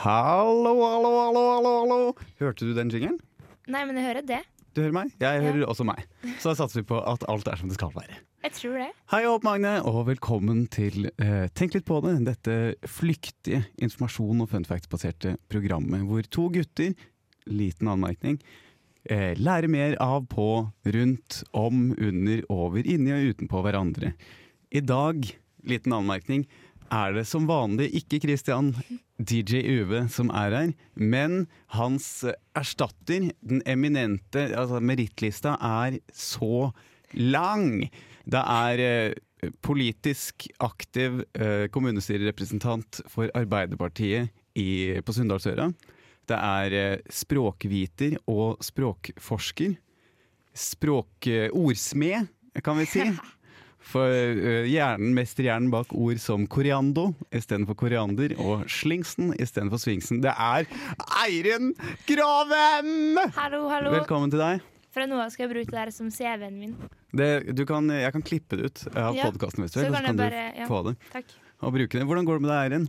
Hallo, hallo, hallo, hallo, hallo. Hørte du den jingeren? Nei, men jeg hører det. Du hører meg? Jeg Ja. hører også meg. Så da satser vi på at alt er som det skal være. Jeg tror det. Hei opp, Magne, og velkommen til eh, Tenk litt på det. Dette flyktige informasjon- og fun facts-baserte programmet hvor to gutter, liten anmerkning, eh, lærer mer av, på, rundt, om, under, over, inni og utenpå hverandre. I dag, liten anmerkning, er det som vanlig ikke Christian DJ Uve som er her, men hans erstatter, den eminente altså Merittlista er så lang. Det er eh, politisk aktiv eh, kommunestyrerepresentant for Arbeiderpartiet i, på Sunndalsøra. Det er eh, språkviter og språkforsker. Språkordsmed, kan vi si. For uh, hjernen, mesterhjernen bak ord som koriando istedenfor koriander, og slingsen istedenfor svingsen. Det er Eirin Graven! Hallo, hallo. Velkommen til deg. Fra nå av skal jeg bruke det her som CV-en min. Det, du kan, jeg kan klippe det ut av Ja, podkasten hvis du så vil, så kan bare- du ja. få det Takk. og bruke det. Hvordan går det med deg, Eirin?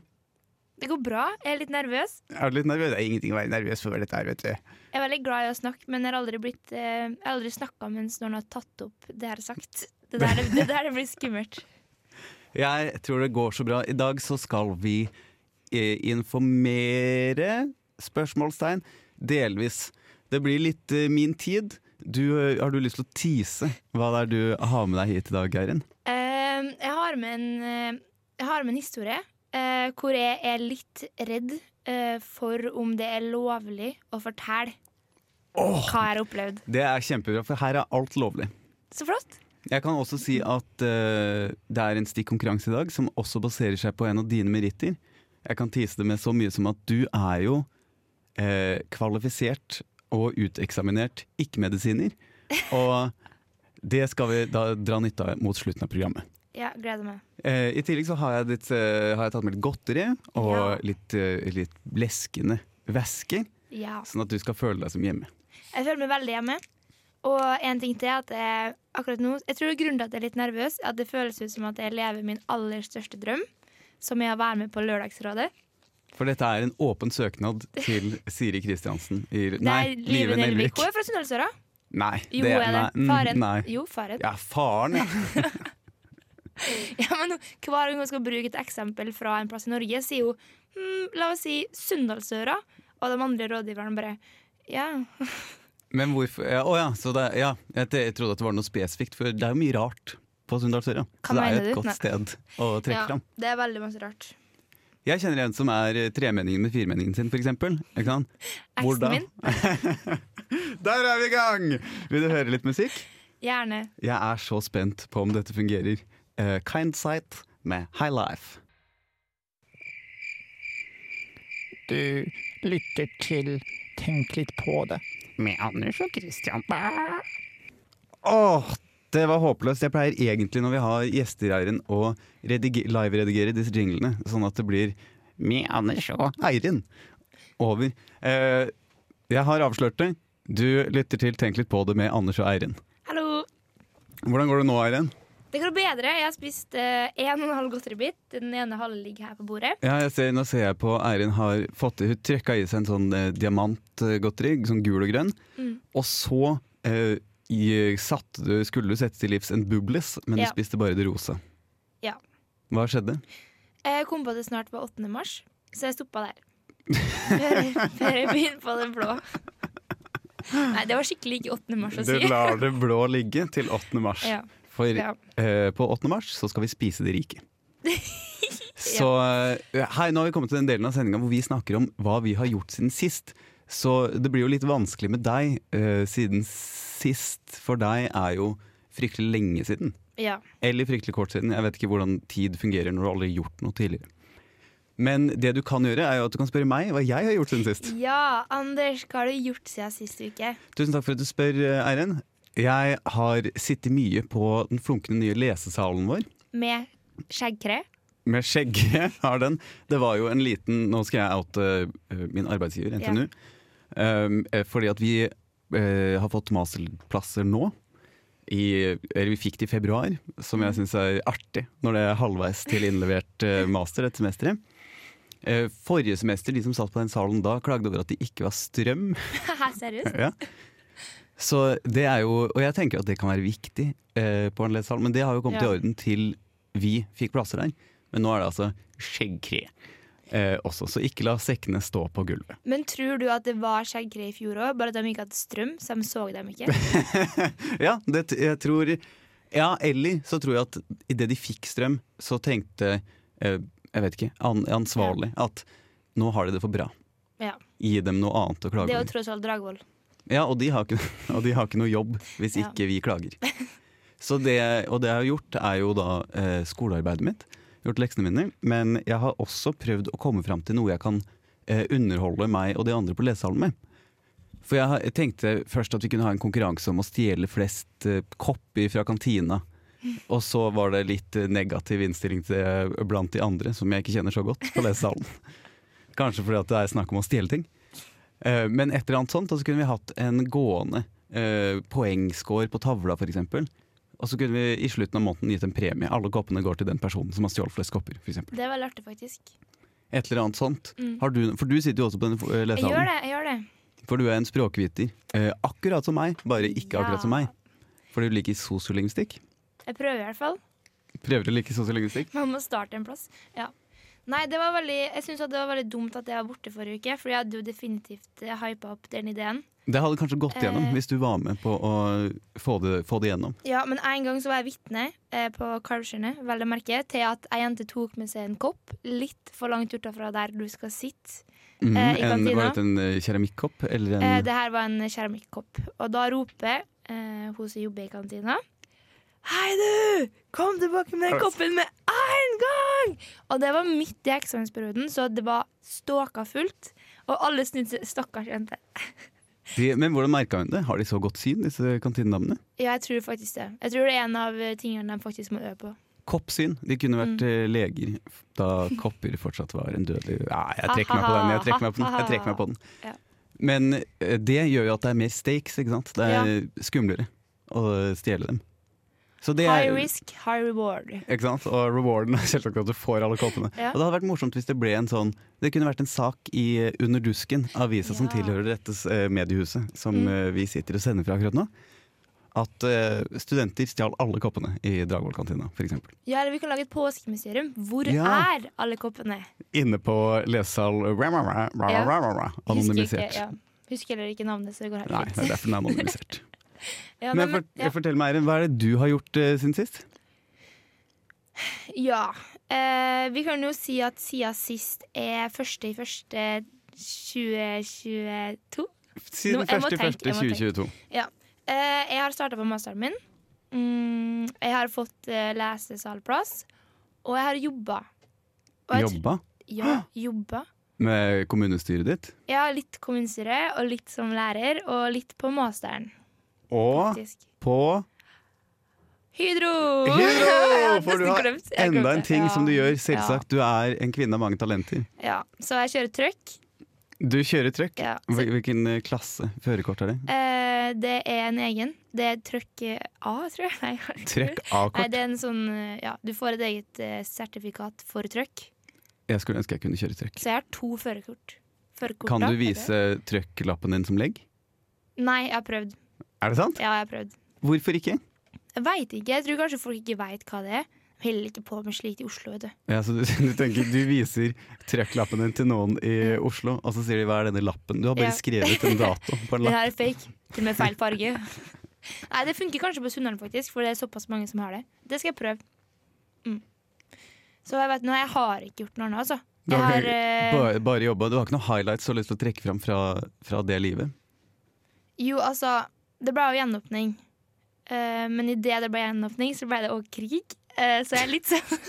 Det går bra. Jeg er litt nervøs. Er du litt nervøs? Det er ingenting å være nervøs for dette her, vet du. Jeg er veldig glad i å snakke, men jeg har aldri, blitt, eh, jeg har aldri snakka mens noen har tatt opp det jeg har sagt. Det der, det der det blir skummelt. Jeg tror det går så bra. I dag så skal vi eh, informere Spørsmålstegn. Delvis. Det blir litt eh, min tid. Du, eh, har du lyst til å tease hva det er du har med deg hit i dag, Eirin? Eh, jeg, har med en, eh, jeg har med en historie eh, hvor jeg er litt redd for om det er lovlig å fortelle hva jeg har opplevd. Det er kjempebra, for her er alt lovlig. Så flott. Jeg kan også si at uh, det er en stikkonkurranse i dag som også baserer seg på en av dine meritter. Jeg kan tise det med så mye som at du er jo uh, kvalifisert og uteksaminert ikke-medisiner. Og det skal vi da dra nytte av mot slutten av programmet. Ja, gleder meg. Uh, I tillegg så har jeg, litt, har jeg tatt med litt godteri og Ja. litt, litt leskende væsker, Ja. sånn at du skal føle deg som hjemme. Jeg føler meg veldig hjemme. Og en ting til er at jeg akkurat nå Jeg tror grunnen til at jeg er litt nervøs, er at det føles ut som at jeg lever min aller største drøm, som er å være med på Lørdagsrådet. For dette er en åpen søknad til Siri Kristiansen i Nei, Live Nelvik. Hun er fra Sunndalsøra. Nei, Jo, er det. nei, Faren. Nei. Jo, faren. Ja, faren, ja. Ja, men Hver gang hun skal bruke et eksempel fra en plass i Norge, sier hun hm, la oss si Sunndalsøra. Og de andre rådgiverne bare ja. Men hvorfor ja, oh ja, så det, ja. Jeg, jeg trodde at det var noe spesifikt, for det er jo mye rart på Sunndalsøra. Så det er jo et du? godt Nei. sted å trekke ja. fram. Det er veldig masse rart. Jeg kjenner en som er eh, tremenningen med firmenningen sin, da? Eksen min. Der er vi i gang! Vil du høre litt musikk? Gjerne. Jeg er så spent på om dette fungerer. Uh, Kindsight med High Life. Du lytter til Tenk litt på det. Med Anders og Christian. Åh, det var håpløst. Jeg pleier egentlig når vi har gjester her, å live-redigere disse jinglene, sånn at det blir med Anders og Eirin over. Eh, jeg har avslørt det. Du lytter til Tenk litt på det med Anders og Eirin. Hallo. Hvordan går det nå, Eirin? Det går bedre. Jeg har spist én en og en halv godteribit. Den ene halve ligger her på bordet. Ja, jeg ser, nå ser jeg på Eirin har fått Hun trykka i seg en sånn eh, diamantgodteri, sånn gul og grønn. Mm. Og så eh, i, satt, du, skulle du sette til livs en bubles, men Ja. du spiste bare det rosa. Ja. Hva skjedde? Jeg kom på det snart var 8. mars, så jeg stoppa der. Før, før jeg begynte på det blå. Nei, det var skikkelig ikke 8. mars å si. Du lar det blå ligge til 8. mars. Ja. For Ja. uh, på 8. mars så skal vi spise de rike. Så uh, hei, nå har vi kommet til den delen av sendinga hvor vi snakker om hva vi har gjort siden sist. Så det blir jo litt vanskelig med deg, uh, siden sist for deg er jo fryktelig lenge siden. ja. Eller fryktelig kort siden. Jeg vet ikke hvordan tid fungerer når du aldri har gjort noe tidligere. Men det du kan gjøre, er jo at du kan spørre meg hva jeg har gjort siden sist. Ja, Anders, hva har du gjort siden sist uke? Tusen takk for at du spør, eh, Eiren. Jeg har sittet mye på den flunkende nye lesesalen vår. Med skjeggkre? Med skjegget har den. Det var jo en liten Nå skal jeg oute eh, min arbeidsgiver, NTNU. Um, eh, fordi at vi uh, har fått masterplasser nå. I, eller vi fikk det i februar, som jeg syns er artig når det er halvveis til innlevert master dette semesteret. Forrige semester, de som satt på den salen da, klagde over at det ikke var strøm. Seriøst? ja. Så det er jo, Og jeg tenker at det kan være viktig eh, på en lesesal, men det har jo kommet Ja. i orden til vi fikk plasser der. Men nå er det altså skjeggkre eh, også, så ikke la sekkene stå på gulvet. Men tror du at det var skjeggkre i fjor òg, bare at de ikke hadde strøm, så de så dem ikke? ja, det, jeg tror Ja, eller så tror jeg at idet de fikk strøm, så tenkte eh, Jeg vet ikke, an, ansvarlig at nå har de det for bra. Ja. Gi dem noe annet å klage Det er jo over. tross alt Dragvoll. Ja, og de har ikke, de har ikke noe jobb hvis Ja. ikke vi klager. Så det, og det jeg har gjort, er jo da eh, skolearbeidet mitt. Gjort leksene mine. Men jeg har også prøvd å komme fram til noe jeg kan eh, underholde meg og de andre på lesesalen med. For jeg, har- jeg tenkte først at vi kunne ha en konkurranse om å stjele flest eh, kopper fra kantina. Og så var det litt negativ innstilling til eh, blant de andre, som jeg ikke kjenner så godt, på lesesalen. Kanskje fordi det er snakk om å stjele ting. Eh, Men et eller annet sånt, og så kunne vi hatt en gående uh, poengscore på tavla f.eks. Og så kunne vi i slutten av måneden gitt en premie. Alle koppene går til den personen som har stjålet flest kopper. For, eksempel. Det var lærte faktisk. et eller annet sånt. Mm. Har du, for du sitter jo også på den lesehallen. Jeg gjør det. jeg gjør det For du er en språkviter. Eh, akkurat som meg, bare ikke Ja. akkurat som meg. For du liker sosiolingvistikk. Jeg prøver i hvert fall. Prøver å like sosiolingvistikk. Man må starte en plass. Ja. Nei, det var veldig, jeg syns det var veldig dumt at jeg var borte forrige uke, for jeg hadde jo definitivt hypa opp den ideen. Det hadde kanskje gått gjennom Eh. hvis du var med på å få det, få det gjennom. Ja, Men en gang så var jeg vitne eh, på Kalvsjøene vel å merke, til at ei jente tok med seg en kopp litt for langt utenfra der du skal sitte. Mm, Eh, i en, var dette en eh, keramikkopp? Eller en Eh, det her var en keramikkopp. Og da roper eh, hun som jobber i kantina Hei, du! Kom tilbake med den koppen med en gang! Og det var midt i eksamensperioden, så det var ståka fullt. Og alle snudde seg. Stakkars jente. de, Men hvordan merka hun det? Har de så godt syn, disse kantinedamene? Ja, jeg tror faktisk det. Jeg tror det er en av eh, tingene de faktisk må øve på. Koppsyn. De kunne vært Mm. eh, leger da kopper fortsatt var en dødelig Ja, jeg trekker meg på den. Jeg trekker meg på den. Jeg trekker meg på den. Ja. Men eh, det gjør jo at det er mer stakes, ikke sant? Det er skumlere å stjele dem. Så det High er, risk, high reward. Ikke sant? Og rewarden er selvsagt at du får alle koppene. Ja. Og det hadde vært morsomt hvis det ble en sånn Det kunne vært en sak i eh, Under dusken, avisa som tilhører dette eh, mediehuset som Mm. eh, vi sitter og sender fra akkurat nå. At uh, studenter stjal alle koppene i Dragvoll-kantina, f.eks. Ja, eller vi kan lage et påskemysterium. Hvor Ja. er alle koppene? Inne på lesesal Anonymisert. Husker ikke, ja. Husker heller ikke navnet, så det går helt Nei, det er derfor den er anonymisert. Ja, Men men- ja. fortell meg, Eirin, hva er det du har gjort uh, siden sist? Ja. Eh, vi kan jo si at siden sist er første i første 2022. Siden må tenke, jeg må 1.1.2022. Eh, jeg har starta på masteren min. Mm, jeg har fått eh, lesesalplass. Og jeg har jobba. Jobba Ja, jobba. med kommunestyret ditt. Ja, litt kommunestyre, og litt som lærer, og litt på masteren, Og faktisk. på Hydro! Hydro! For du har enda en ting som du gjør, selvsagt. Du er en kvinne av mange talenter. Ja. Så jeg kjører trøkk. Du kjører trøkk. Ja. Så, Hvilken eh, klasse førerkort er det? eh, det er en egen. Det er trøkk A, tror jeg. Nei, Trøkk Nei, A-kort. det er en sånn eh, Ja, du får et eget eh, sertifikat for trøkk. Jeg skulle ønske jeg kunne kjøre trøkk. Så jeg har to førerkort. Kan du vise trøkklappen din som legg? Nei, jeg har prøvd. Er det sant? Ja, jeg har prøvd. Hvorfor ikke? Jeg veit ikke. Jeg tror kanskje folk ikke veit hva det er. Heller ikke på med slikt i Oslo, vet du. Ja, så du, du tenker du viser trøkklappen din til noen i Oslo, og så sier de hva er denne lappen? Du har bare Ja. skrevet en dato på en lapp. Det her er fake. Til og med feil farge. Nei, det funker kanskje på Sunndalen, faktisk, for det er såpass mange som har det. Det skal jeg prøve. Mm. Så jeg vet nå, jeg har ikke gjort noe annet, altså. Du har har eh, bare, bare jobba. Du har ikke noen highlights du har lyst til å trekke fram fra, fra det livet? Jo, altså, det ble jo gjenåpning. Uh, men idet det ble gjenåpning, så ble det òg krig. Uh, så jeg er litt sånn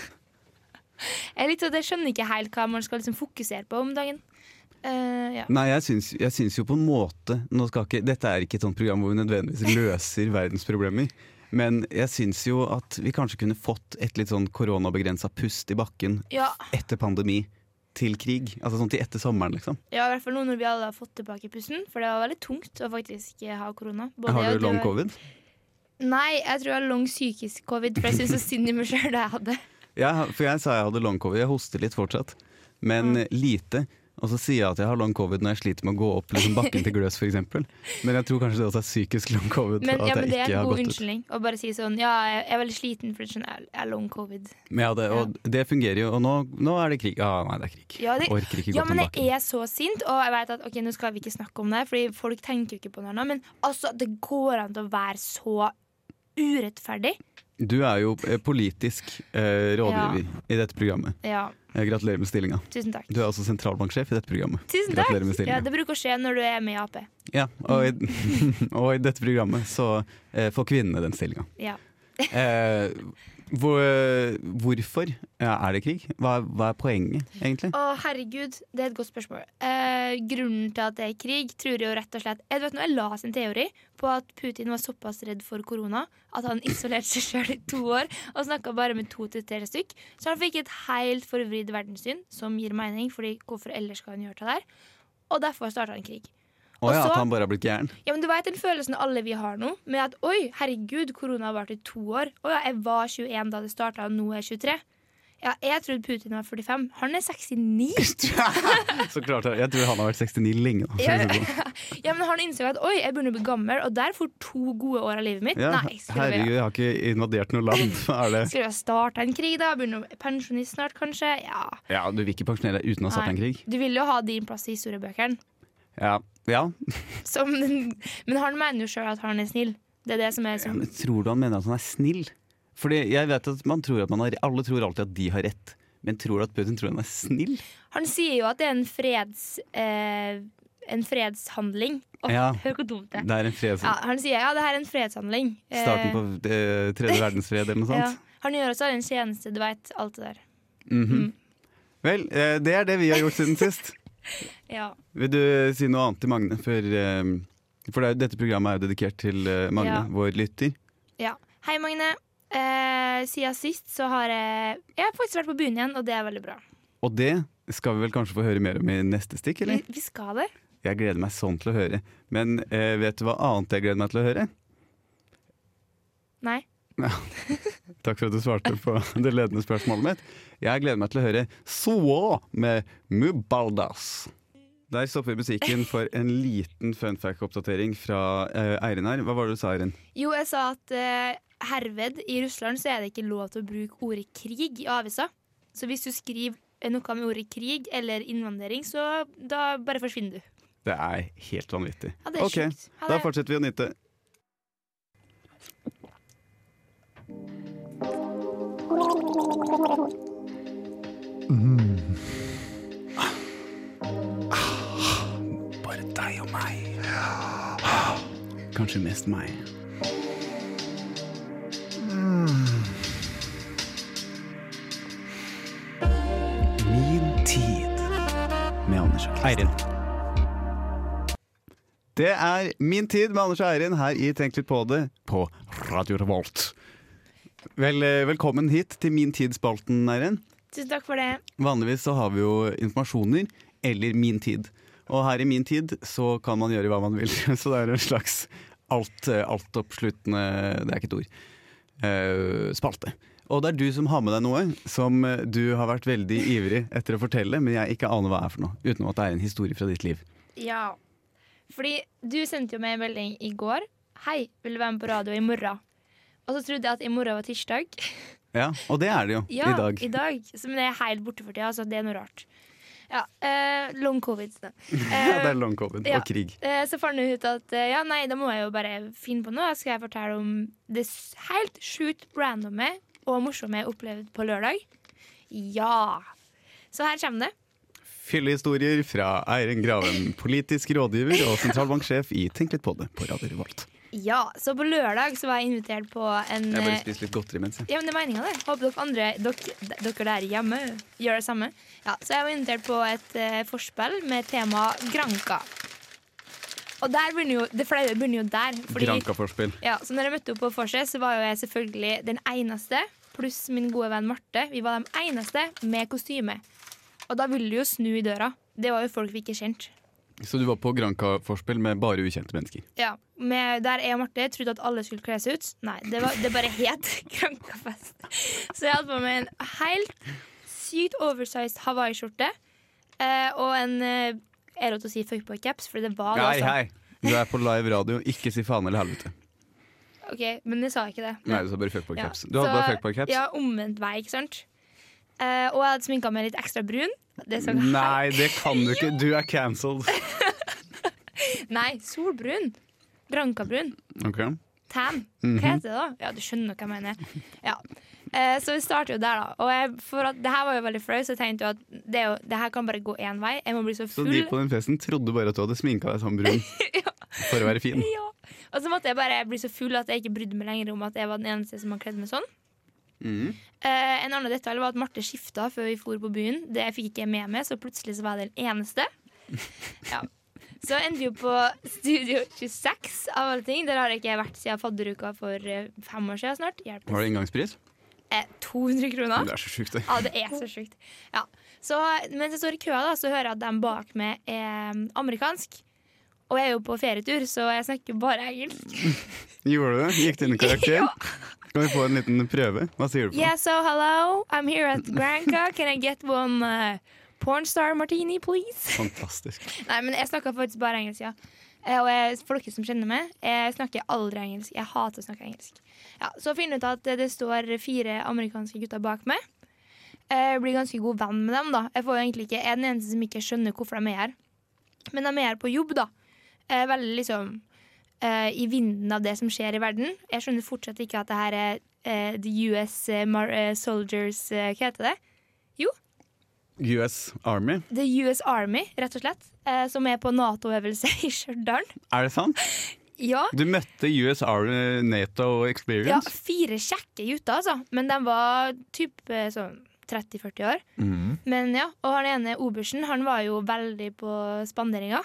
Jeg er litt sånn, jeg skjønner ikke helt hva man skal liksom fokusere på om dagen. Uh, ja. Nei, jeg syns, jeg syns jo på en måte ikke, Dette er ikke et sånt program hvor vi nødvendigvis løser verdensproblemer. Men jeg syns jo at vi kanskje kunne fått et litt sånn koronabegrensa pust i bakken Ja, etter pandemi til krig. Altså sånn til etter sommeren, liksom. ja, i hvert fall nå når vi alle har fått tilbake pusten. For det var veldig tungt å faktisk ha korona. Har du long var- covid? Nei, jeg tror jeg har long psykisk covid, for jeg syns så synd i meg sjøl det jeg hadde. Ja, for jeg sa jeg hadde long covid. Jeg hoster litt fortsatt. men mm. lite. Og så sier jeg at jeg har long covid når jeg sliter med å gå opp liksom, bakken til Gløs f.eks. Men jeg tror kanskje det også er psykisk long covid. Men, ja, men det er en god unnskyldning å bare si sånn Ja, jeg er veldig sliten fordi sånn, jeg er long covid. Men ja, det, og det fungerer jo, og nå, nå er det krig. Ah, nei, det er krig. Ja, det- Orker ikke gå Ja, på men den jeg er så sint, og jeg vet at ok, nå skal vi ikke snakke om det, Fordi folk tenker jo ikke på noe nå, Men altså, det går an til å være så urettferdig. Du er jo eh, politisk eh, rådgiver i dette programmet. Ja, gratulerer med stillinga. tusen takk. Du er også sentralbanksjef i dette programmet. Tusen takk. Gratulerer med stillinga. Ja, det bruker å skje når du er med i Ap. Ja, og, i, og i dette programmet så eh, får kvinnene den stillinga. Ja. Eh, hvor, hvorfor er det krig? Hva hva er poenget, egentlig? Å, herregud, det er et godt spørsmål. Eh, grunnen til at det er krig, tror jeg jo rett og slett nå, jeg la sin teori på at Putin var såpass redd for korona at han isolerte seg sjøl i to år og snakka bare med to til tre stykk. Så han fikk et helt forvridd verdenssyn, som gir mening, Fordi hvorfor ellers skal han gjøre det der? Og derfor starta han krig. Å ja, at han bare har blitt gæren? Ja, men Du vet den følelsen alle vi har nå, med at oi, herregud, korona har vart i to år. Å ja, jeg var 21 da det starta, og nå er jeg 23. Ja, jeg trodde Putin var 45. Han er 69. Så klart, jeg tror han har vært 69 lenge. Da. Ja, ja, men han innså at oi, jeg begynner å bli gammel, og der får to gode år av livet mitt. Ja, Nei, herregud, jeg har ikke invadert noe land. Er det? skulle ha starta en krig, da? Begynne å pensjonist snart, kanskje? Ja. Ja, Du vil ikke pensjonere deg uten å ha starta en krig? Du vil jo ha din plass i historiebøkene. Ja. ja. Som Men han mener jo sjøl at han er snill. Det er det som er Ja, sånn tror du han mener at han er snill? Fordi jeg vet at man tror at man har, Alle tror alltid at de har rett. Men tror du at Putin tror han er snill? Han sier jo at det er en freds... Eh, en fredshandling. Oh, Ja. Hør hvor dumt det er. Det er en freds... Ja, han sier ja, det her er en fredshandling. Eh, Starten på eh, tredje verdensfred eller noe ja. Han gjør også en tjeneste, du veit. Alt det der. Mhm. Mm. Vel, eh, det er det vi har gjort siden sist. Ja. Vil du si noe annet til Magne? For, eh, for det er, dette programmet er jo dedikert til eh, Magne, Ja. vår lytter. ja. Hei, Magne. Eh, siden sist så har jeg Jeg har faktisk vært på byen igjen, og det er veldig bra. Og det skal vi vel kanskje få høre mer om i neste stikk, Vi, eller? vi skal det. Jeg gleder meg sånn til å høre. Men eh, vet du hva annet jeg gleder meg til å høre? Nei. Takk for at du svarte på det ledende spørsmålet mitt. Jeg gleder meg til å høre Soa med Mubaldas. Der stopper musikken for en liten fun fact-oppdatering fra eh, Eirin her. Hva var det du sa, Eirin? Jo, jeg sa at uh, herved i Russland så er det ikke lov til å bruke ordet krig i avisa. Så hvis du skriver noe med ordet krig eller innvandring, så da bare forsvinner du. Det er helt vanvittig. Ja, det er Ok, sjukt. Da fortsetter vi å nyte. Bare deg og meg. Kanskje mest meg. Min tid med Anders Eirin. Det er min tid med Anders og Eirin her i Tenk litt på det på Radio Revolt. Vel, eh, velkommen hit til Min tid-spalten, Eirin. Tusen takk for det. Vanligvis så har vi jo informasjoner eller Min tid. Og her i Min tid så kan man gjøre hva man vil. Så det er en slags alt, eh, altoppsluttende Det er ikke et ord. eh, spalte. Og det er du som har med deg noe som du har vært veldig ivrig etter å fortelle, men jeg ikke aner hva det er for noe. Utenom at det er en historie fra ditt liv. Ja. Fordi du sendte jo meg en melding i går. Hei, vil du være med på radio i morgen? Og så trodde jeg at i morgen var tirsdag. Ja, Og det er det jo Ja, i dag. I dag. Men det er helt borte for tida, så det er noe rart. Ja, eh, Long covid. Da. Ja, det er long covid ja. og krig. Eh, så fant jeg ut at eh, ja, nei, da må jeg jo bare finne på noe. Skal jeg fortelle om det helt sjukt randomme og morsomme jeg opplevde på lørdag? Ja. Så her kommer det. Fyllehistorier fra Eirin Graven, politisk rådgiver og sentralbanksjef i Tenk litt på det på Radio Revolt. Ja, Så på lørdag så var jeg invitert på en Jeg bare eh, spiser litt godteri mens jeg Ja, men det er meninga, det. Håper dere andre dere, dere der hjemme gjør det samme. Ja, så jeg var invitert på et uh, forspill med tema Granka. Og der begynner jo, det flaue begynner jo der. Fordi, Granka-forspill. ja, så når jeg møtte opp på Forset, så var jo jeg selvfølgelig den eneste, pluss min gode venn Marte, vi var de eneste med kostyme. Og da ville du jo snu i døra. Det var jo folk vi ikke kjente. Så du var på Granka-forspill med bare ukjente mennesker? Ja, med, Der jeg og Marte trodde at alle skulle kle seg ut. Nei, det, var, det bare het Grankafest. Så jeg hadde på meg en helt sykt oversized hawaiiskjorte Eh, og en eh, Er det lov å si fuckboy-caps? For det var det Hei, hei! Du er på live radio, ikke si faen eller helvete. Ok, Men jeg sa ikke det. Nei, du sa bare fuckboy-caps. Ja, caps. Du hadde så- bare fuckboy-caps? Ja, omvendt vei, ikke sant? Eh, og jeg hadde sminka meg litt ekstra brun. Det så Nei, det kan du ikke. Du er cancelled. Nei, solbrun. Rankabrun. Ok. Tan. Mhm. Hva heter det da? Ja, du skjønner hva jeg mener. Ja. Eh, så vi starter jo der, da. Og jeg, for at det her var jo veldig flaut, så jeg tenkte jo at det, er jo, det her kan bare gå én vei. Jeg må bli så Så full. de på den festen trodde bare at du hadde sminka deg sånn brun for å være fin. Ja. Og så måtte jeg bare bli så full at jeg ikke brydde meg lenger om at jeg var den eneste som hadde kledd meg sånn. Eh, en annen detalj var at Marte skifta før vi for på byen. Det fikk ikke jeg med meg, så plutselig så var jeg den eneste. Ja. Så endte vi jo på Studio 26, av alle ting. Der har jeg ikke vært siden fadderuka for eh, fem år siden snart. Hjelpes. Var det inngangspris? Eh, 200 kroner. Det er så sjukt, det. Ja, det er så sjukt. Ja. Så mens jeg står i køa, da, så hører jeg at de bak meg er mm, amerikansk. Og jeg er jo på ferietur, så jeg snakker bare engelsk. Gjorde du det? Gikk du inn i karakter? Ja. Kan vi få en liten prøve? Hva sier du på? Yeah, so hello, I'm here at Granca. Can I get one uh, pornstar martini, please? Fantastisk. Nei, men jeg snakker faktisk bare engelsk, ja. Eh, Og jeg, for dere som kjenner meg, jeg snakker aldri engelsk. Jeg hater å snakke engelsk. Ja, så finner jeg ut at det står fire amerikanske gutter bak meg. Jeg blir ganske god venn med dem. da Jeg får egentlig ikke, jeg er den eneste som ikke skjønner hvorfor de er her. Men de er her på jobb, da. Eh, Veldig liksom eh, i vinden av det som skjer i verden. Jeg skjønner fortsatt ikke at det her er uh, The US eh, Mar eh, Soldiers eh, Hva heter det? Jo. US Army, The US Army, rett og slett. Uh, som er på Nato-øvelse i Stjørdal. er det sant? Ja, Du møtte US Army Nato Experience? ja, fire kjekke gutter, altså. Men de var typ eh, sånn 30-40 år. Mm. Men ja, Og han ene obersten han var jo veldig på spanderinga.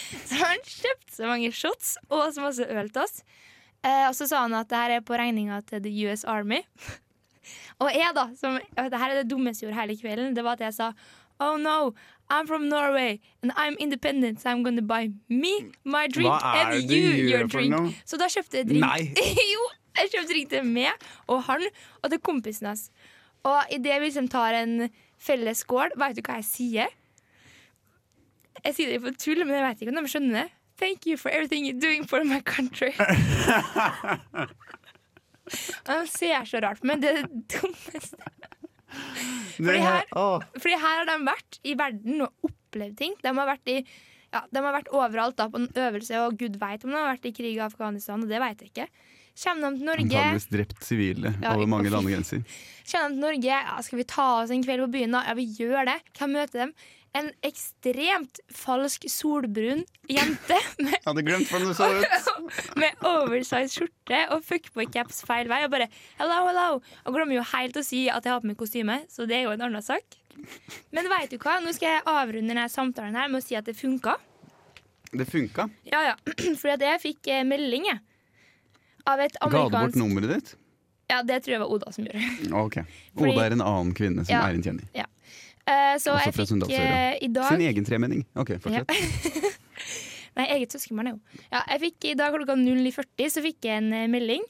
Så han kjøpte så mange shots og så masse øl til oss. Eh, og så sa han at det her er på regninga til The US Army. og jeg, da, som Det her er det dummeste jeg gjorde hele kvelden, det var at jeg sa Oh no, I'm from Norway and I'm independent, so I'm gonna buy me my drink and you your drink. Så da kjøpte jeg drink. Jo, jeg kjøpte drink til meg og han og til kompisen hans. Og idet vi liksom tar en felles skål, vet du hva jeg sier? Jeg sier det på tull, men jeg vet ikke om de skjønner det. Thank you for everything you're doing for my country. De ser så rart på meg. Det er det dummeste. Fordi her- Fordi her har de vært i verden og opplevd ting. De har vært i ja, de har vært overalt da, på en øvelse, og gud veit om de har vært i krig i Afghanistan. Og det vet jeg ikke. Kommer de til Norge Antakeligvis drept sivile Ja, over mange landegrenser. Kommer de til Norge, ja, skal vi ta oss en kveld på byen da? Ja, vi gjør det. Hvem møter dem? En ekstremt falsk solbrun jente med, hadde glemt hvordan du så ut. med oversized skjorte og fuckboy-caps feil vei. Og bare hello, hello. Og glemmer jo helt å si at jeg har på meg kostyme, så det er jo en annen sak. Men vet du hva? Nå skal jeg avrunde denne samtalen her med å si at det funka. Det funka. Ja, ja. Fordi at jeg fikk eh, melding, jeg. Av et amerikansk Ga du bort nummeret ditt? Ja, det tror jeg var Oda som gjorde. Ok. Fordi- Oda er en annen kvinne som Ja. er en kjenning. Eh, så jeg fikk eh, i dag Sin egen tremenning. Ok, fortsett. Nei, eget søskenbarn, jo. Ja, jeg fikk I dag klokka 09.40 så fikk jeg en eh, melding.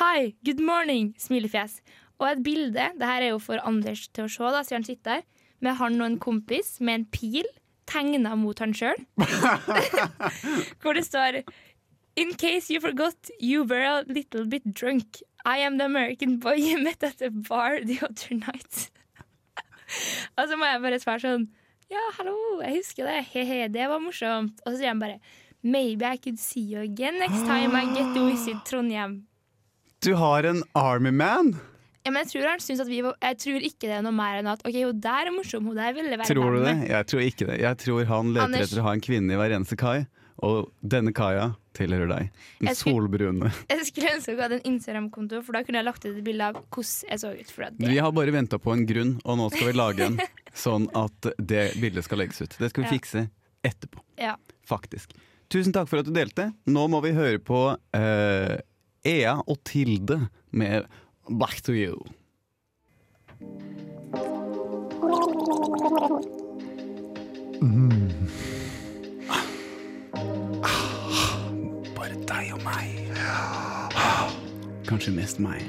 Hi, good morning, smilefjes. Og et bilde. Det her er jo for Anders til å se, da, siden han sitter der. Med han og en kompis med en pil tegna mot han sjøl. Hvor det står In case you forgot, you were a little bit drunk. I am the American boy you met at the bar the other night. Og så må jeg bare svare sånn ja, hallo, jeg husker det. He-he, det var morsomt. Og så sier han bare Maybe I could see you again next time I get to visit Trondheim. Du har en Army Man! Ja, men jeg tror han synes at vi var Jeg tror ikke det er noe mer enn at OK, hun der er morsom, hun der ville være Tror du det? Jeg tror ikke det. Jeg tror han leter Anders. etter å ha en kvinne i hver eneste kai, og denne kaia tilhører deg. Den Jeg skulle- solbrune. Jeg skulle ønske jeg hadde en Instagram-konto, for da kunne jeg lagt ut et bilde av hvordan jeg så ut. For det, Vi har bare venta på en grunn, og nå skal vi lage en, sånn at det bildet skal legges ut. Det skal vi Ja. fikse etterpå, ja. faktisk. Tusen takk for at du delte. Nå må vi høre på uh, Ea og Tilde med Back to You. Bare meg. Kanskje mest meg.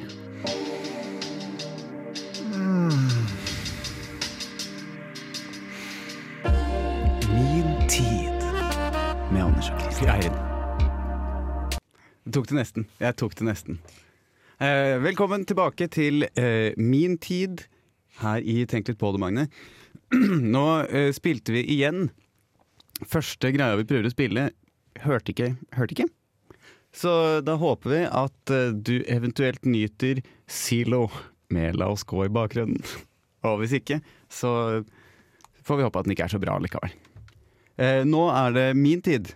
Min tid med Anders og Christian. Tok det nesten. Jeg tok det nesten. Eh, velkommen tilbake til eh, min tid her i Tenk litt på det, Magne. Nå eh, spilte vi igjen. Første greia vi prøver å spille, hørte ikke. Hørte ikke? Så da håper vi at eh, du eventuelt nyter Silo med La oss gå i bakgrunnen. Og hvis ikke, så får vi håpe at den ikke er så bra likevel. Eh, nå er det min tid.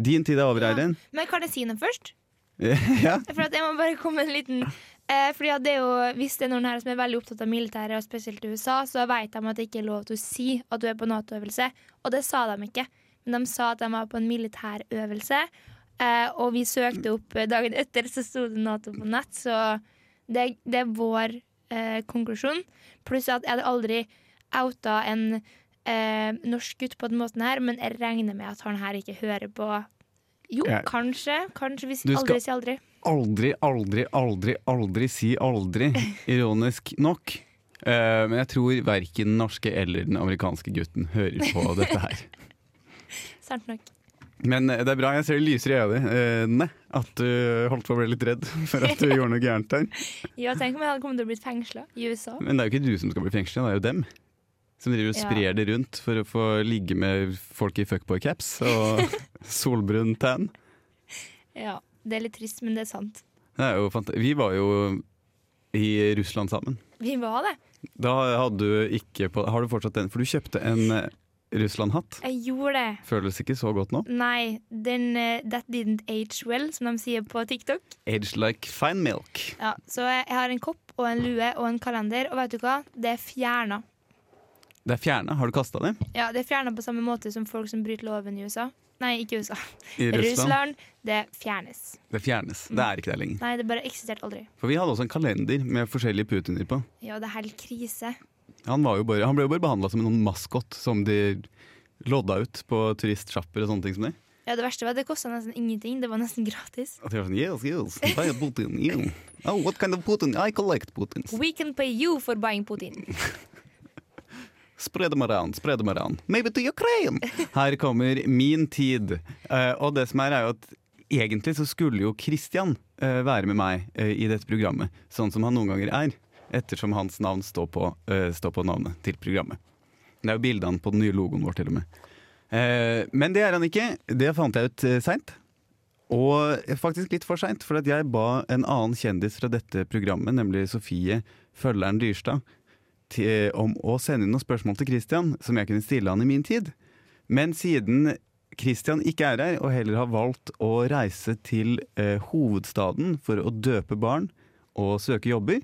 Din tid er over, Ja. Men kan jeg si noe først? ja. For at jeg må bare komme en liten eh, Fordi at det er jo, Hvis det er noen her som er veldig opptatt av militæret, og spesielt i USA, så vet de at det ikke er lov til å si at du er på Nato-øvelse. Og det sa de ikke. Men de sa at de var på en militærøvelse. Eh, og vi søkte opp eh, dagen etter, så sto det Nato på nett. Så det, det er vår eh, konklusjon. Pluss at jeg hadde aldri outa en eh, norsk gutt på den måten her, men jeg regner med at han her ikke hører på. Jo, jeg, kanskje. Kanskje hvis aldri sier aldri. Aldri, aldri, aldri, aldri si aldri. Ironisk nok. Eh, men jeg tror verken den norske eller den amerikanske gutten hører på dette her. Sant nok. Men eh, det er bra, jeg ser det lyser i øynene at du holdt på å bli litt redd for at du gjorde noe gærent der. Ja, tenk om jeg hadde kommet til å bli fengsla i USA. Men det er jo ikke du som skal bli fengsla, det er jo dem. Som driver og Ja. sprer det rundt for å få ligge med folk i fuckboy-caps og solbrun tan. Ja, Det er litt trist, men det er sant. Det er jo Vi var jo i Russland sammen. Vi var det. Da hadde du ikke på Har du fortsatt den? For du kjøpte en eh, Russland-hatt. Jeg gjorde det. Føles ikke så godt nå. Nei, den uh, That didn't age well, som de sier på TikTok. Age like fine milk. Ja, Så jeg har en kopp og en lue og en kalender, og vet du hva? Det er fjerna. Det er fjerna. Har du kasta det? Ja, det er fjerna på samme måte som folk som bryter loven i USA. Nei, ikke USA. I Russland? Russland. Det fjernes. Det fjernes. Det er ikke der lenger. Nei, det bare eksisterte aldri. For vi hadde også en kalender med forskjellige Putiner på. Ja, det er helt krise. Han, var jo bare, han ble jo bare behandla som en maskot som de lodda ut på turistsjapper og sånne ting som det. Ja, Det verste var at det kosta nesten ingenting. Det var nesten gratis. Og de var sånn, yes, yes, buy a Putin, you. Oh, what kind of Putin? I collect Putins. We can pay you for buying Putin. Spre dem around, spre dem around. Maybe to Ukraine! Her kommer min tid. Uh, og det som er, er jo at egentlig så skulle jo Christian uh, være med meg uh, i dette programmet, sånn som han noen ganger er. Ettersom hans navn står på, uh, står på navnet til programmet. Det er jo bildene på den nye logoen vår, til og med. Uh, men det er han ikke. Det fant jeg ut uh, seint. Og faktisk litt for seint, for at jeg ba en annen kjendis fra dette programmet, nemlig Sofie Følgeren Dyrstad, til, om å sende inn noen spørsmål til Christian som jeg kunne stille han i min tid. Men siden Christian ikke er her, og heller har valgt å reise til eh, hovedstaden for å døpe barn og søke jobber,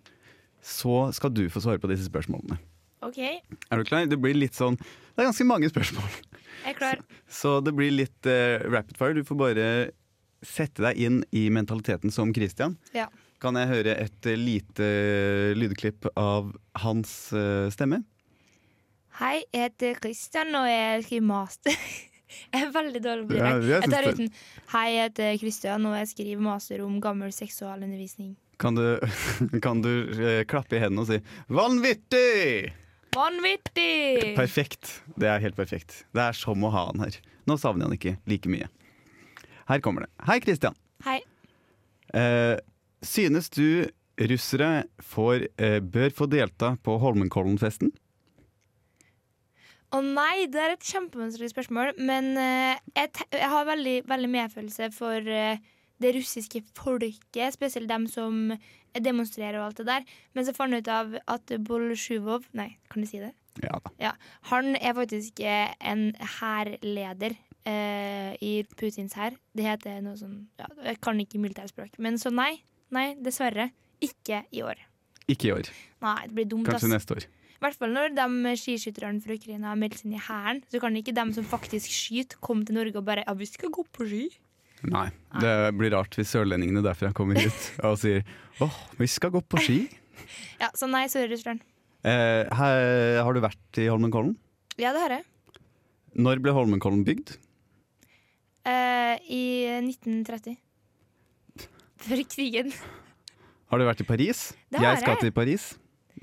så skal du få svare på disse spørsmålene. OK, Er du klar? Det blir litt sånn Det er ganske mange spørsmål. jeg er klar. Så det blir litt uh, rapid fire. Du får bare sette deg inn i mentaliteten som Christian. Ja. Kan jeg høre et eh, lite lydklipp av hans uh, stemme? Hei, jeg heter Christian, og jeg skriver master. jeg er veldig dårlig på det. Ja, jeg tar uten Hei, jeg heter Christian, og jeg skriver master om gammel seksualundervisning. Kan du, kan du eh, klappe i hendene og si 'vanvittig'? Vanvittig! Perfekt. Det er helt perfekt. Det er som å ha han her. Nå savner jeg han ikke like mye. Her kommer det. Hei, Christian. Hei. Eh, synes du russere får, eh, bør få delta på Holmenkollen-festen? Å nei, det er et kjempevanskelig spørsmål, men eh, jeg, jeg har veldig, veldig medfølelse for eh, det russiske folket, spesielt dem som demonstrerer og alt det der. Men så fant jeg ut av at Bolsjuvov Nei, kan du si det? Ja da. Han er faktisk en hærleder eh, i Putins hær. Det heter noe sånn ja, Jeg kan ikke militærspråk. Men så nei. Nei, dessverre. Ikke i år. Ikke i år. Nei, det blir dumt. Kanskje ass. neste år. I hvert fall når de skiskytterne fra Ukraina har meldt seg inn i hæren. Så kan ikke de som faktisk skyter, komme til Norge og bare Ja, vi skal gå på ski. Nei. Det blir rart hvis sørlendingene derfra kommer hit og sier åh, vi skal gå på ski. Ja, så nei, Sør-Russland. Eh, her, har du vært i Holmenkollen? Ja, det har jeg. Når ble Holmenkollen bygd? Eh, I 1930. Før krigen. Har du vært i Paris? Det har jeg skal til Paris.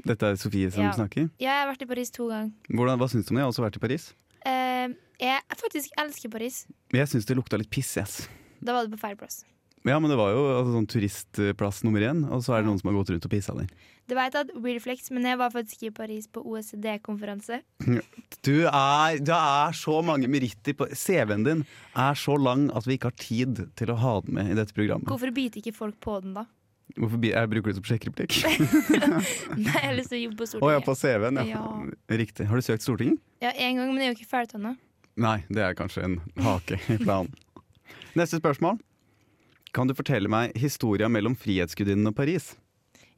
Dette er Sofie som Ja. snakker. Ja, jeg har vært i Paris to ganger. Hvordan, hva syns du om det? Jeg har også vært i Paris. Eh, jeg faktisk elsker Paris. Jeg syns det lukta litt piss, yes. Da var du på feil plass. Ja, men det var jo altså, sånn turistplass nummer én, og så er det noen som har gått rundt og pissa der. Du vet at Reflex, men jeg var faktisk i Paris på OECD-konferanse. Du er, det er så mange meritter på CV-en din er så lang at vi ikke har tid til å ha den med i dette programmet. Hvorfor biter ikke folk på den, da? Hvorfor jeg bruker det som sjekkereplikk? Nei, jeg har lyst til å jobbe på Å ja, på CV-en, ja. Ja. Riktig. Har du søkt Stortinget? Ja, en gang, men jeg er jo ikke ferdig ennå. Nei, det er kanskje en hake i planen. Neste spørsmål. Kan du fortelle meg historia mellom Frihetsgudinnen og Paris?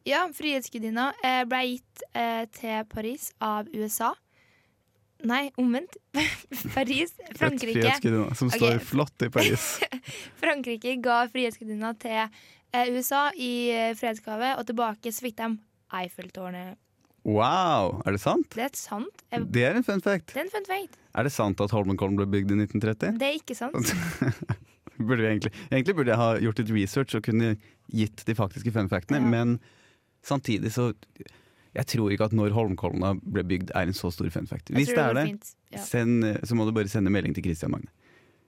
Ja, Frihetsgudinna eh, ble gitt eh, til Paris av USA. Nei, omvendt. Paris. Frankrike. Frihetsgudinna som står står flott i Paris. Frankrike ga Frihetsgudinna til eh, USA i fredsgave, og tilbake så fikk de Eiffeltårnet. Wow, er det sant? Det er sant. Jeg, Det er en fun fact. det er en fun fact. Er det sant at Holmenkollen ble bygd i 1930? Det er ikke sant. Burde egentlig, egentlig burde jeg ha gjort litt research og kunne gitt de faktiske fun factene, Ja. men samtidig så Jeg tror ikke at når Holmkollen ble bygd er en så stor fun fact. Hvis det er det. Ja. send, så må du bare sende melding til Christian Magne.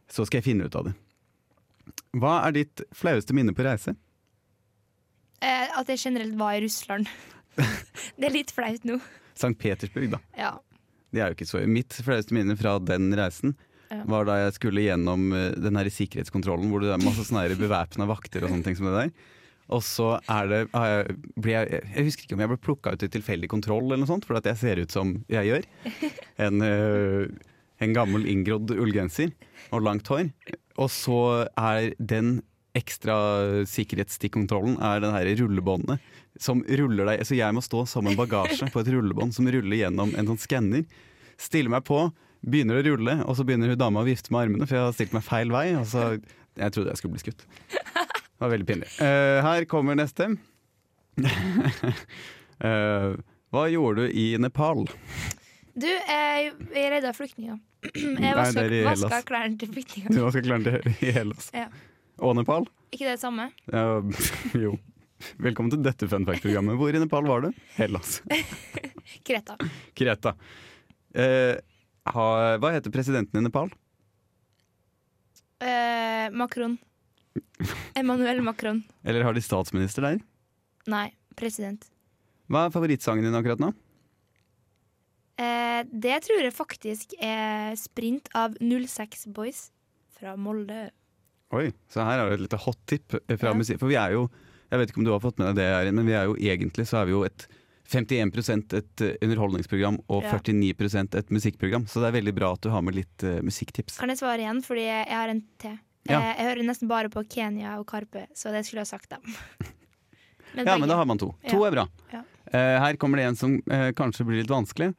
Så skal jeg finne ut av det. Hva er ditt flaueste minne på reise? Eh, at jeg generelt var i Russland. det er litt flaut nå. St. Petersburg, da. Ja. Det er jo ikke så Mitt flaueste minne fra den reisen. Var da jeg skulle gjennom eh, den her sikkerhetskontrollen hvor det er masse sånne bevæpna vakter og sånne ting som det der. Og så er det jeg, jeg, jeg husker ikke om jeg ble plukka ut til tilfeldig kontroll eller noe sånt, for at jeg ser ut som jeg gjør. En, eh, en gammel inngrodd ullgenser og langt hår. Og så er den ekstra sikkerhetsstikkontrollen er den her rullebåndet som ruller deg Så jeg må stå som en bagasje på et rullebånd som ruller gjennom en sånn skanner. Stille meg på, begynner å rulle, og så begynner hun dama å vifte med armene, for jeg har stilt meg feil vei. Og så, jeg trodde jeg skulle bli skutt. Det var veldig pinlig. Uh, her kommer neste. uh, hva gjorde du i Nepal? Du, jeg, jeg redda flyktninger. Jeg vaska, det vaska klærne til Du flyktningene. var skal klare i Hellas. Ja. Og Nepal? Ikke det samme? Ja, jo. Velkommen til dette Fun Fact-programmet. Hvor i Nepal var du? Hellas. Kreta. Kreta. Eh, ha, hva heter presidenten i Nepal? Eh, Macron. Emmanuel Macron. Eller har de statsminister der? Nei, president. Hva er favorittsangen din akkurat nå? Eh, det tror jeg faktisk er Sprint av 06 Boys fra Molde. Oi, så her er det et lite hot tip fra Ja. musikk. For vi er jo, jeg vet ikke om du har fått med deg det, Erin, men vi er jo egentlig så er vi jo et 51 et eh, underholdningsprogram og Ja. 49% et musikkprogram. Så det er veldig bra at du har med litt uh, musikktips. Kan jeg svare igjen, fordi jeg har en til? Ja. Eh, jeg hører nesten bare på Kenya og Karpe, så det skulle jeg ha sagt dem. Men Ja, men da har man to. To Ja. er bra. Ja. Eh, her kommer det en som uh, kanskje blir litt vanskelig.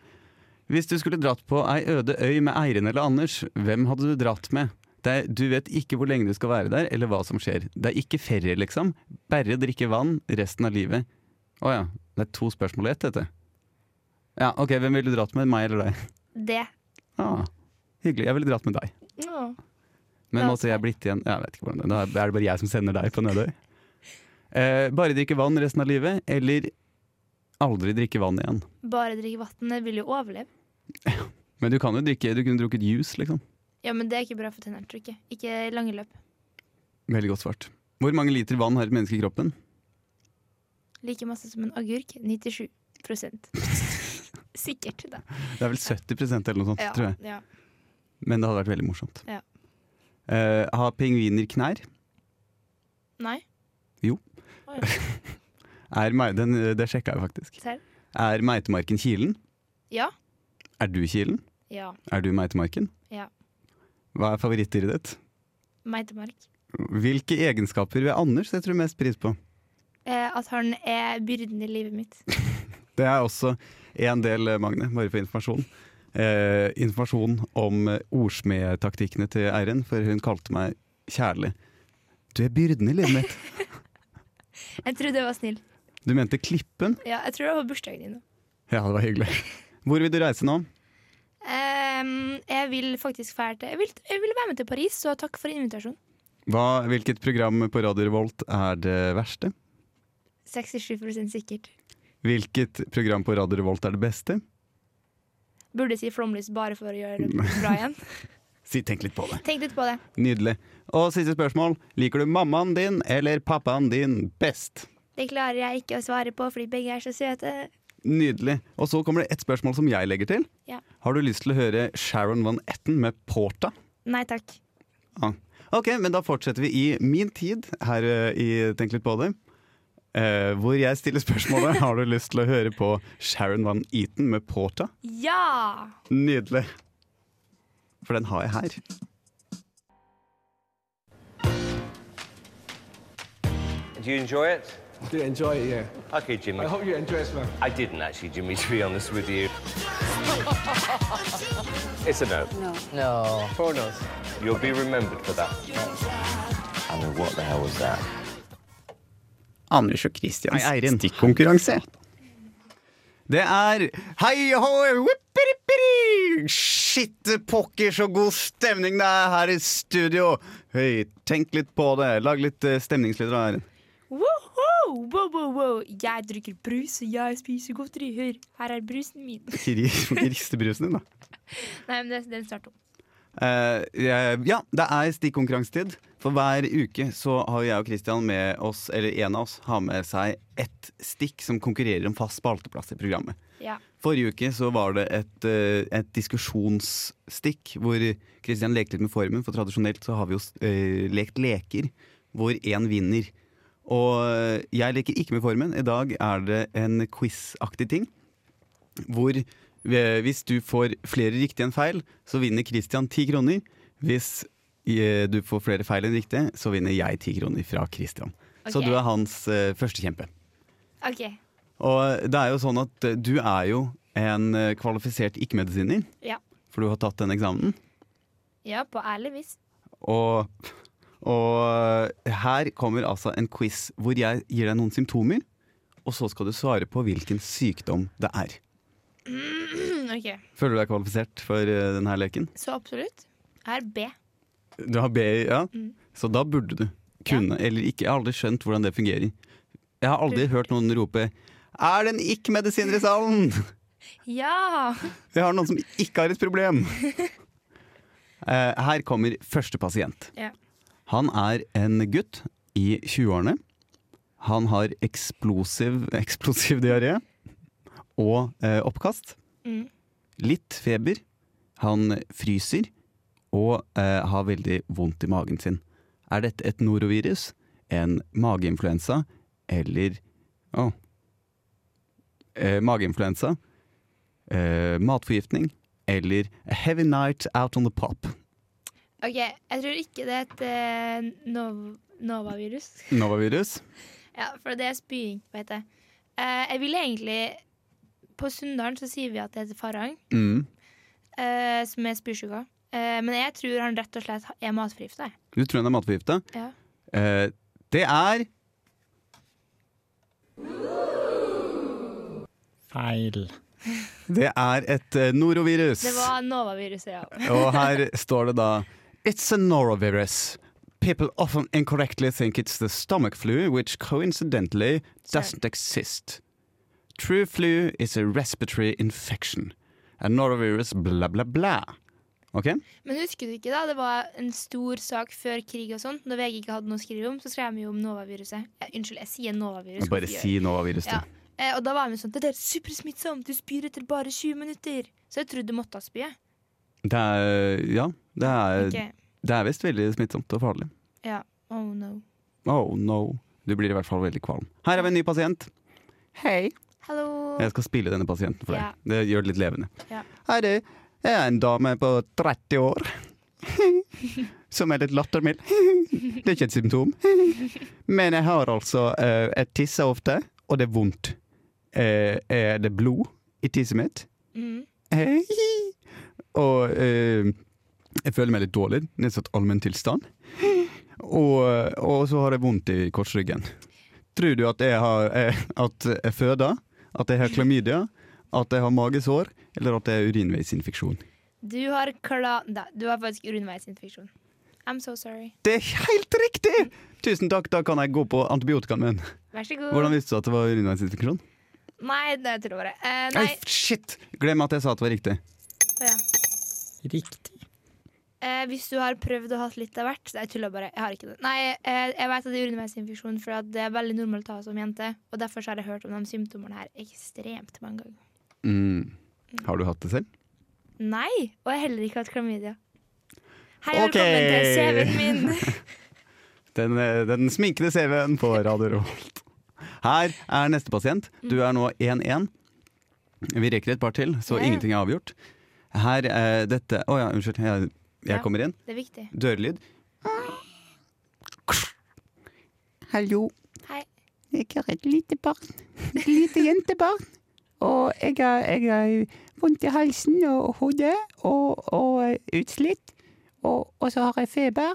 Hvis du skulle dratt på ei øde øy med Eirin eller Anders, hvem hadde du dratt med? Er, du vet ikke hvor lenge du skal være der, eller hva som skjer. Det er ikke ferie, liksom. Bare drikke vann resten av livet. Å ja. Det er to spørsmål i ett, dette. Ja, ok, Hvem ville du dratt med? Meg eller deg? Det. Ah, hyggelig. Jeg ville dratt med deg. Å. Men nå ser jeg blitt igjen Jeg vet ikke hvordan det er. Da er det bare jeg som sender deg på Nødøy. Eh, bare drikke vann resten av livet, eller aldri drikke vann igjen. Bare drikke vann. Jeg vil jo overleve. Men du kan jo drikke Du kunne drukket juice, liksom. Ja, men det er ikke bra for tennene, ikke. Ikke lange løp. Veldig godt svart. Hvor mange liter vann har et menneske i kroppen? Like masse som en agurk. 97% Sikkert. Da. Det er vel 70% eller noe sånt, Ja, tror jeg. ja. Men det hadde vært veldig morsomt. Ja. Uh, har pingviner knær? Nei. Jo. Oh, den, det sjekka jeg faktisk. Selv? Er meitemarken kilen? Ja. Er du kilen? Ja. Er du meitemarken? Ja. Hva er favorittdyret ditt? Meitemark. Hvilke egenskaper ved Anders setter du mest pris på? Eh, at han er byrden i livet mitt. Det er også en del, eh, Magne, bare for informasjon. Eh, informasjon om eh, ordsmedtaktikkene til Eirin, for hun kalte meg kjærlig. Du er byrden i livet mitt. Jeg trodde jeg var snill. Du mente Klippen? Ja, jeg tror det var bursdagen din. Ja, det var hyggelig. Hvor vil du reise nå? Um, jeg vil faktisk fære til jeg vil, jeg vil være med til Paris, så takk for invitasjonen. Hva, hvilket program på Radio Revolt er det verste? 67 sikkert. Hvilket program på Radio Revolt er det beste? Burde si flomlys bare for å gjøre det bra igjen. Si tenk litt på det. Tenk litt på det. Nydelig. Og siste spørsmål. Liker du mammaen din eller pappaen din best? Det klarer jeg ikke å svare på, fordi begge er så søte. Nydelig. Og så kommer det et spørsmål som jeg legger til. Ja. Har du lyst til å høre Sharon Van Etten med Porta? Nei takk. Ah. Ok, men da fortsetter vi i min tid her eh, i Tenk litt på det. Eh, hvor jeg stiller spørsmålet Har du lyst til å høre på Sharon Van Eaton med Porta? Ja! Nydelig. For den har jeg her. Do you enjoy it? Do enjoy it, yeah. Okay, Jimmy. I hope you enjoy it, man. I didn't actually, Jimmy, to be honest with you. it's a no. No. Four no's. You'll be remembered for that. I mean, what the hell was that? Anders og Christians stikkonkurranse. Det er hei whippirippiri! Shit, pokker, så god stemning det er her i studio. Høy, tenk litt på det. Lag litt eh, stemningslyder her. Woohoo! Wow, wow, wow. Jeg drikker brus, og jeg spiser godteri. Hør, her er brusen min. Ikke ri- ikke riste brusen din, da. Nei, men den starter opp. Eh, ja, det er stikkonkurransetid. For hver uke så har jeg og Christian med oss, eller en av oss, har med seg ett stikk som konkurrerer om fast spalteplass i programmet. Ja. Forrige uke så var det et, eh, et diskusjonsstikk hvor Christian lekte litt med formen. For tradisjonelt så har vi jo uh, lekt leker hvor én vinner. Og jeg leker ikke med formen. I dag er det en quiz-aktig ting. Hvor hvis du får flere riktige enn feil, så vinner Christian ti kroner. Hvis eh, du får flere feil enn riktige, så vinner jeg ti kroner fra Christian. Så du er hans uh, førstekjempe. OK. Og det er jo sånn at eh, du er jo en eh, kvalifisert ikke-medisiner. Ja. For du har tatt den eksamen. Ja, på ærlig vis. Og, og eh, her kommer altså en quiz hvor jeg gir deg noen symptomer, og så skal du svare på hvilken sykdom det er. OK. Føler du deg kvalifisert for eh, denne leken? Så absolutt. Jeg er B. Du har B, ja. Mm. Så da burde du kunne, eller ikke. Jeg har aldri skjønt hvordan det fungerer. Jeg har aldri hørt noen rope 'Er det en ikke-medisiner i salen?' Ja! Vi har noen som ikke har et problem. Eh, her kommer første pasient. Ja. Han er en gutt i 20-årene. Han har eksplosiv, eksplosiv diaré og eh, oppkast. Mm. Litt feber. Han fryser og eh, har veldig vondt i magen sin. Er dette et norovirus, en mageinfluensa eller Å. Eh, mageinfluensa, eh, matforgiftning eller a heavy night out on the pop. OK, jeg tror ikke det er et eh, nov Nova-virus. Novavirus. Ja, for det er spying, vet jeg. Eh, jeg ville egentlig På Sunndalen så sier vi at det heter farang, Mm. eh, som er spysjuka. Eh, men jeg tror han rett og slett er matforgifta. Du tror han er matforgifta? Ja. Eh, det er Feil. Det er et eh, norovirus. Det var Nova-viruset, ja. Og her står det da It's a norovirus. People often incorrectly think it's the stomach flu, which coincidentally doesn't exist. True flu is a respiratory infection. A norovirus bla bla bla. Ok? Men husker du ikke da, det var en stor sak før krig og sånt, når VG ikke hadde noe å skrive om, så skrev vi jo om Nova-viruset. Eh, unnskyld, jeg sier Nova-virus. Bare si norovirus, Ja. du. Eh, og da var vi sånn Det der er supersmittsomt, du spyr etter bare 20 minutter. Så jeg trodde du måtte spy. Det er Ja, det er, okay. det er visst veldig smittsomt og farlig. Ja. Oh no. Oh no. Du blir i hvert fall veldig kvalm. Her har vi en ny pasient. Hei. Hallo. Jeg skal spille denne pasienten for deg. Det gjør det litt levende. Ja. Hei, du. Jeg er en dame på 30 år. Som er litt lattermild. Det er ikke et symptom. Men jeg har altså uh, Jeg tisser ofte, og det er vondt. Uh, er det blod i tisset mitt? Mm. Og uh, jeg føler meg litt dårlig. Nedsatt allmenntilstand. Og, og så har jeg vondt i korsryggen. Tror du at jeg har At jeg føder? At jeg har klamydia? At jeg har magesår? Eller at jeg har urinveisinfeksjon? Du har kla... Da, du har faktisk urinveisinfeksjon. I'm so sorry. Det er helt riktig! Tusen takk, da kan jeg gå på antibiotikaen min. Vær så god. Hvordan visste du at det var urinveisinfeksjon? Nei, det tror jeg bare. Eh, Nei, nei. shit! Glem at jeg sa at det var riktig. Ja. Riktig. Eh, hvis du har prøvd og hatt litt av hvert Jeg tuller bare. Jeg har ikke det. Nei, eh, jeg vet at det er urinveisinfeksjon, for det er veldig normalt å ha som jente. Og derfor så har jeg hørt om de symptomene her ekstremt mange ganger. Mm. Har du hatt det selv? Nei, og jeg har heller ikke hatt klamydia. Hei, okay. velkommen til CV-en min. Den, eh, den sminkede CV-en på Radio Rolt. Her er neste pasient. Du er nå 1-1. Vi rekker et par til, så ja. ingenting er avgjort. Her er dette Å ja, unnskyld. Jeg, jeg Ja. kommer inn. Det er viktig. Dørlyd. Hallo, Hei. jeg har et lite barn. Et lite jentebarn. Og jeg har, jeg har vondt i halsen og hodet og, og utslitt. Og, og så har jeg feber.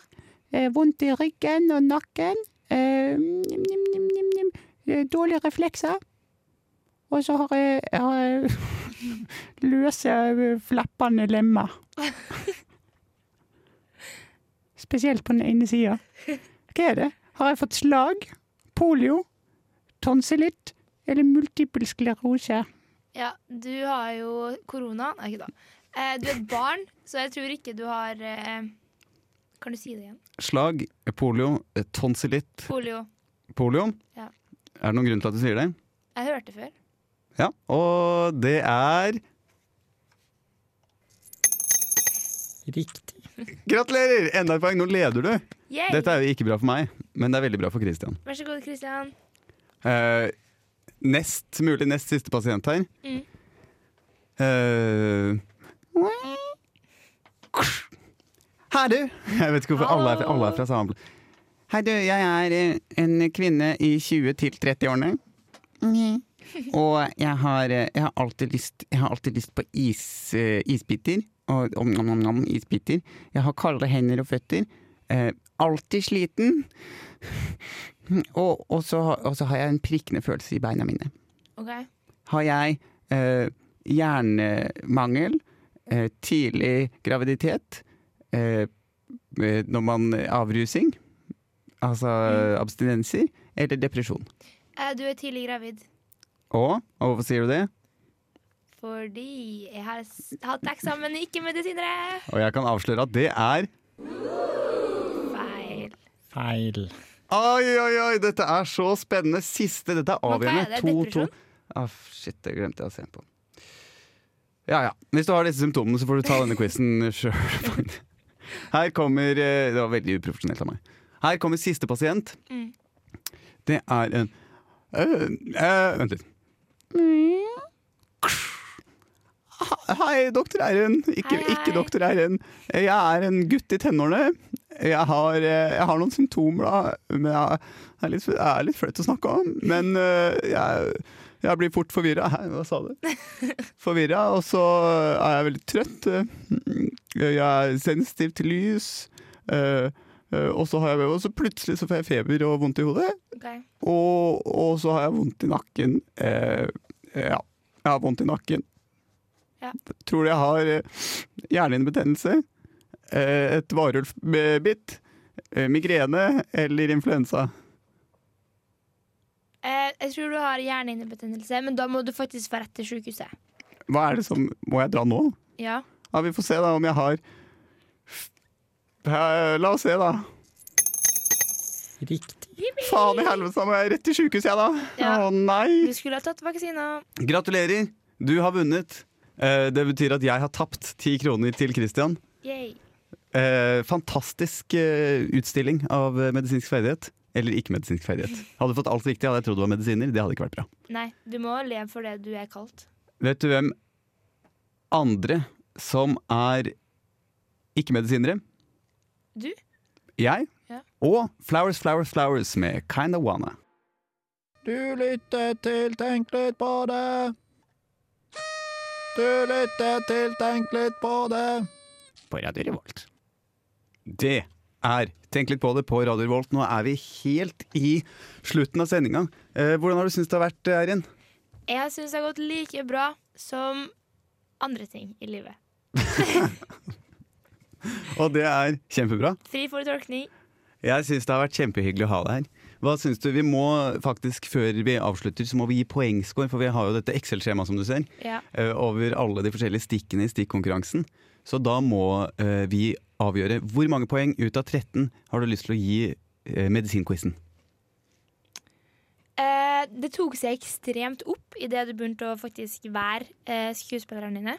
Eh, vondt i ryggen og nakken. Eh, nim, nim, nim. Eh, Dårlige reflekser. Og så har jeg, jeg har løse, eh, flappende lemmer. Spesielt på den ene sida. Hva er det? Har jeg fått slag? Polio? Tonsillitt? Eller multiple sklerose? Ja, du har jo korona. Nei, ikke da. Eh, du er et barn, så jeg tror ikke du har eh, Kan du si det igjen? Slag, polio, eh, tonsillitt, Polio. polio. Ja. Er det noen grunn til at du sier det? Jeg hørte før. Ja, og det er Riktig. Gratulerer! Enda et poeng. Nå leder du. Yay! Dette er jo ikke bra for meg, men det er veldig bra for Christian. Vær så god, Christian. Uh, nest mulig nest siste pasient her. Mm. Uh, Hei, du! Jeg vet ikke hvorfor alle er alle er fra samme. Hei, du. Jeg er eh, en kvinne i 20- til 30-årene. Og jeg har, eh, jeg, har alltid lyst, jeg har alltid lyst på is, eh, isbiter. Og om, om, om, om, isbiter. Jeg har kalde hender og føtter. Eh, alltid sliten. Og, og, så, og så har jeg en prikkende følelse i beina mine. Okay. Har jeg eh, hjernemangel, eh, tidlig graviditet, eh, eh, når man avrusing, altså abstinenser, eller depresjon? Eh, du er tidlig gravid. Og, og hvorfor sier du det? Fordi jeg har hatt eksamen i ikke-medisinere. Og jeg kan avsløre at det er Feil. Feil. Oi, oi, oi, dette er så spennende! Siste, dette er avgjørende. det? 2-2. Depresjon? Ah, shit, det glemte jeg å se på. Ja ja. Hvis du har disse symptomene, så får du ta denne quizen sjøl. Her kommer eh, Det var veldig uprofesjonelt av meg. Her kommer siste pasient. Mm. Det er en øh, øh, Vent litt. Hei, doktor Eiren. Ikke, Hei, hei. ikke doktor Eiren. Jeg er en gutt i tenårene. Jeg har, eh, jeg har noen symptomer, da. Men jeg er litt, er litt flaut å snakke om. Men øh, jeg, jeg blir fort forvirra. Hva sa du? Forvirra, og så er jeg veldig trøtt. Jeg er sensitiv til lys. øh, og så har jeg og så plutselig så får jeg feber og vondt i hodet. Okay. Og, og så har jeg vondt i nakken. Eh, ja, jeg har vondt i nakken. Ja. Tror jeg har eh, hjernehinnebetennelse, eh, et varulvbitt, eh, migrene eller influensa. Eh, jeg tror du har hjernehinnebetennelse, men da må du faktisk få rett til sykehuset. Hva er det som Må jeg dra nå? Ja. Ja, Vi får se da om jeg har Eh, La oss se, da. Riktig. Faen i helvete, må jeg rett til sykehuset, jeg, da. Ja. Å nei. Du skulle ha tatt vaksina. Gratulerer, du har vunnet. Eh, det betyr at jeg har tapt ti kroner til Christian. Yay. Eh, fantastisk eh, utstilling av medisinsk ferdighet. Eller ikke-medisinsk ferdighet. Hadde du fått alt riktig, hadde jeg trodd det var medisiner. Det hadde ikke vært bra. Nei, du må leve for det du er kalt. Vet du hvem andre som er ikke-medisinere? Du? Jeg. Ja. Og Flowers, Flowers, Flowers med Kinda Wanna. Du lytter til Tenk litt på det. Du lytter til Tenk litt på det. På Radio Revolt. Det er Tenk litt på det på Radio Revolt. Nå er vi helt i slutten av sendinga. Eh, hvordan har du syntes det har vært, Eirin? Jeg syns det har gått like bra som andre ting i livet. Og det er kjempebra. Fri for tolkning. Jeg syns det har vært kjempehyggelig å ha deg her. Hva syns du? Vi må faktisk, Før vi avslutter, så må vi gi poengscore, for vi har jo dette Excel-skjemaet som du ser, Ja. eh, over alle de forskjellige stikkene i stikkonkurransen. Så da må eh, vi avgjøre hvor mange poeng ut av 13 har du lyst til å gi eh, medisinquizen. Eh, det tok seg ekstremt opp idet du begynte å faktisk være eh, skuespillerne dine.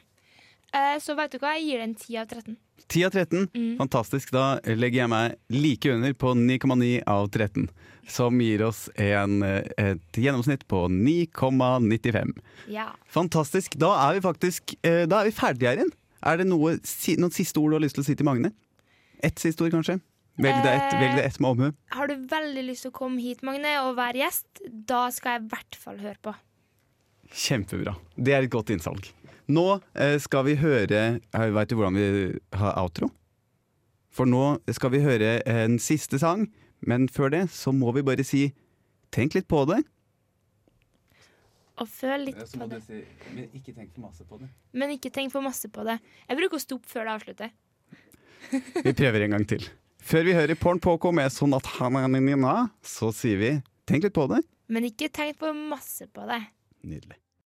Eh, så vet du hva, jeg gir det en 10 av 13. 10 av 13, Mm. fantastisk. Da legger jeg meg like under på 9,9 av 13. Som gir oss en, eh, et gjennomsnitt på 9,95. Ja. Fantastisk. Da er vi faktisk eh, Da er vi ferdige, Eirin. Er det noe, noen siste ord du har lyst til å si til Magne? Ett siste ord, kanskje? Velg det ett, Eh. velg ett med omhu. Har du veldig lyst til å komme hit, Magne, og være gjest, da skal jeg i hvert fall høre på. Kjempebra. Det er et godt innsalg. Nå eh, skal vi høre Veit du hvordan vi har outro? For nå skal vi høre en siste sang, men før det så må vi bare si tenk litt på det. Og føl litt på det. si, men ikke tenk for masse på det. Men ikke tenk for masse på det. Jeg bruker å stoppe før det avslutter. Vi prøver en gang til. Før vi hører Porn Poco med sånn at han er nina, så sier vi tenk litt på det. Men ikke tenk for masse på det. Nydelig.